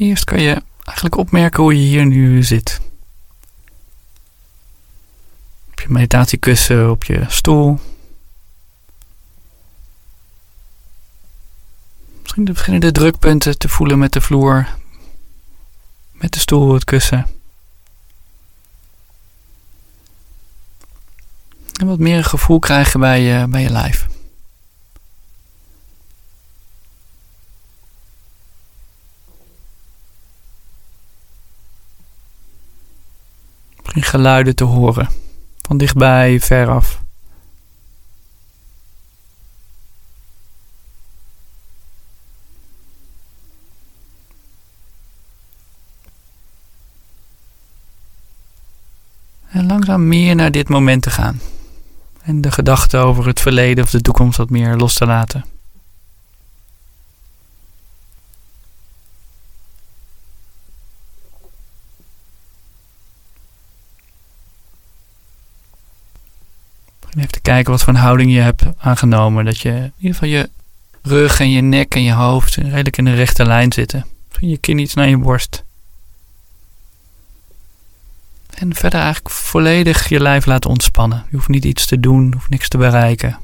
Eerst kan je eigenlijk opmerken hoe je hier nu zit. Op je meditatiekussen, op je stoel. Misschien beginnen de drukpunten te voelen met de vloer, met de stoel, het kussen. En wat meer gevoel krijgen bij je, bij je lijf. Misschien geluiden te horen. Van dichtbij, veraf. En langzaam meer naar dit moment te gaan. En de gedachten over het verleden of de toekomst wat meer los te laten. Even te kijken wat voor een houding je hebt aangenomen. Dat je in ieder geval je rug en je nek en je hoofd redelijk in de rechte lijn zitten. Van je kin iets naar je borst. En verder eigenlijk volledig je lijf laten ontspannen. Je hoeft niet iets te doen, hoeft niks te bereiken.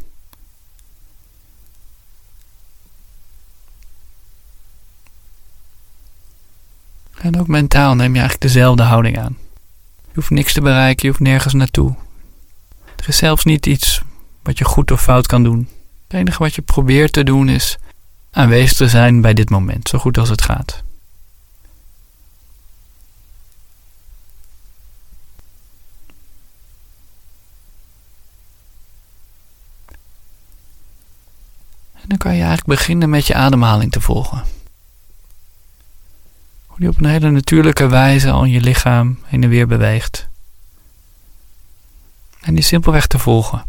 En ook mentaal neem je eigenlijk dezelfde houding aan. Je hoeft niks te bereiken, je hoeft nergens naartoe. Er is zelfs niet iets wat je goed of fout kan doen. Het enige wat je probeert te doen is aanwezig te zijn bij dit moment, zo goed als het gaat. En dan kan je eigenlijk beginnen met je ademhaling te volgen. Hoe die op een hele natuurlijke wijze al je lichaam heen en weer beweegt. En die simpelweg te volgen.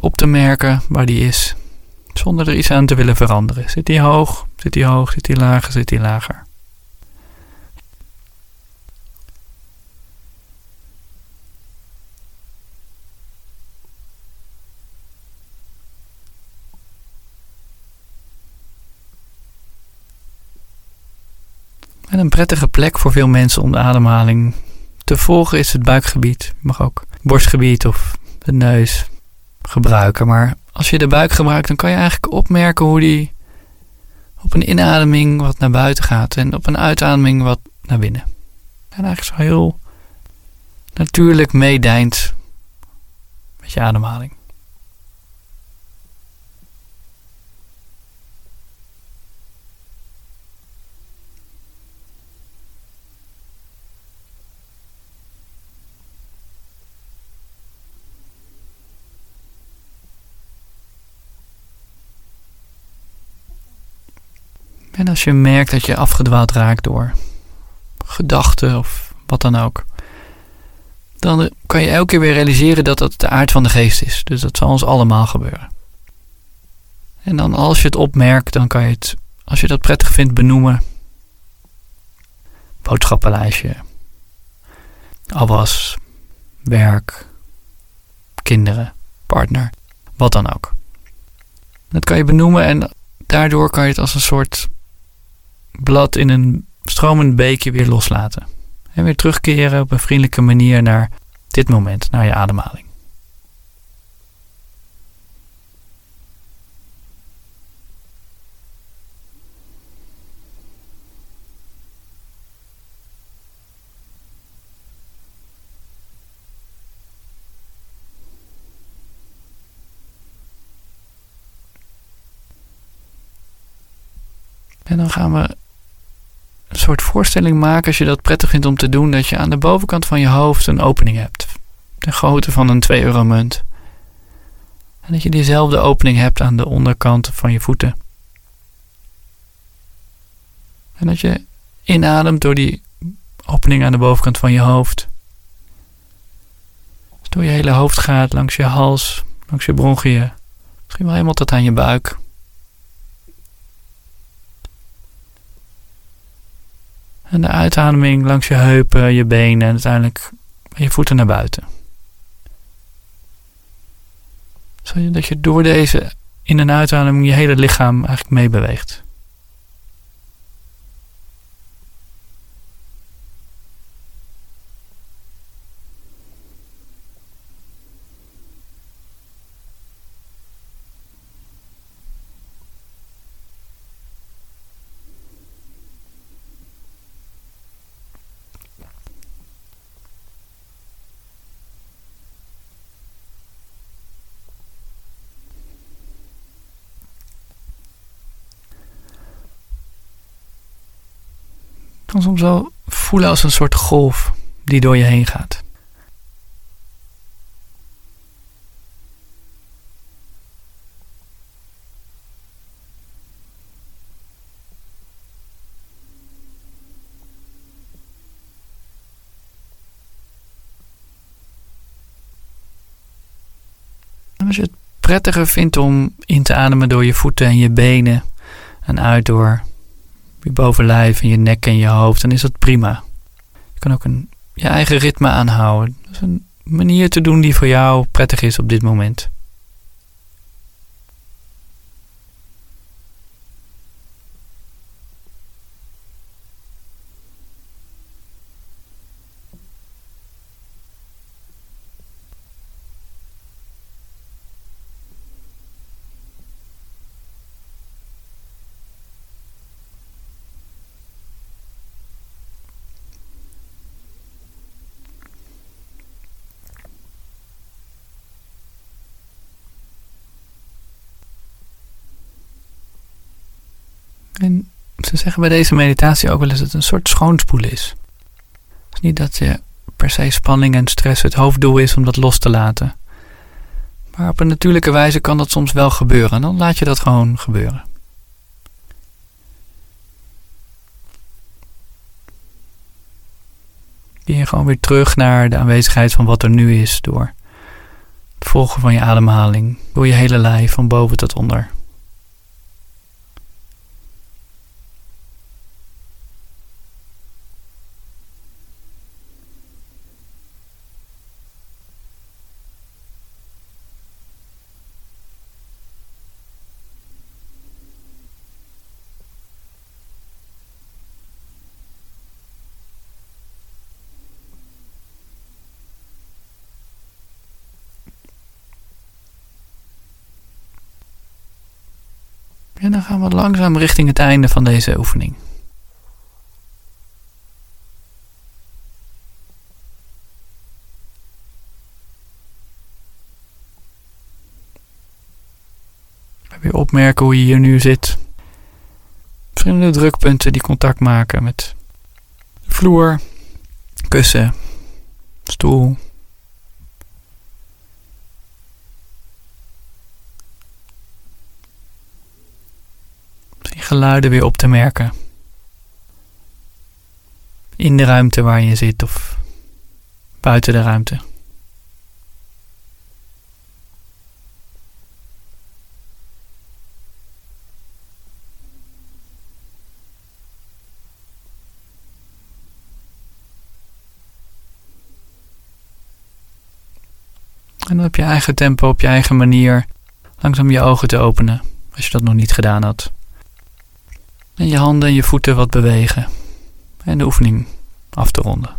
Op te merken waar die is, zonder er iets aan te willen veranderen. Zit die hoog? Zit die hoog? Zit die lager? Zit die lager? En een prettige plek voor veel mensen om de ademhaling te volgen is het buikgebied. Je mag ook borstgebied of de neus gebruiken. Maar als je de buik gebruikt, dan kan je eigenlijk opmerken hoe die op een inademing wat naar buiten gaat en op een uitademing wat naar binnen. En eigenlijk zo heel natuurlijk meedijnt met je ademhaling. En als je merkt dat je afgedwaald raakt door gedachten of wat dan ook, dan kan je elke keer weer realiseren dat dat de aard van de geest is. Dus dat zal ons allemaal gebeuren. En dan als je het opmerkt, dan kan je het, als je dat prettig vindt, benoemen. Boodschappenlijstje, afwas, werk, kinderen, partner, wat dan ook. Dat kan je benoemen en daardoor kan je het als een soort blad in een stromend beekje weer loslaten. En weer terugkeren op een vriendelijke manier naar dit moment, naar je ademhaling. En dan gaan we soort voorstelling maken, als je dat prettig vindt om te doen, dat je aan de bovenkant van je hoofd een opening hebt. De grootte van een 2 euro munt. En dat je diezelfde opening hebt aan de onderkant van je voeten. En dat je inademt door die opening aan de bovenkant van je hoofd. Dus door je hele hoofd gaat, langs je hals, langs je bronchiën. Misschien wel helemaal tot aan je buik. En de uitademing langs je heupen, je benen en uiteindelijk je voeten naar buiten. Zodat je door deze in- en uitademing je hele lichaam eigenlijk meebeweegt. Kan soms wel voelen als een soort golf die door je heen gaat. Als je het prettiger vindt om in te ademen door je voeten en je benen en uit door je bovenlijf en je nek en je hoofd, dan is dat prima. Je kan ook een, je eigen ritme aanhouden. Dat is een manier te doen die voor jou prettig is op dit moment. En ze zeggen bij deze meditatie ook wel eens dat het een soort schoonspoelen is. Het is niet dat je per se spanning en stress het hoofddoel is om dat los te laten. Maar op een natuurlijke wijze kan dat soms wel gebeuren. En dan laat je dat gewoon gebeuren. je gewoon weer terug naar de aanwezigheid van wat er nu is door het volgen van je ademhaling, door je hele lijf van boven tot onder. En dan gaan we langzaam richting het einde van deze oefening. Weer opmerken hoe je hier nu zit. Verschillende drukpunten die contact maken met vloer, kussen, stoel. Geluiden weer op te merken. In de ruimte waar je zit of buiten de ruimte. En op je eigen tempo, op je eigen manier, langzaam je ogen te openen, als je dat nog niet gedaan had. En je handen en je voeten wat bewegen. En de oefening af te ronden.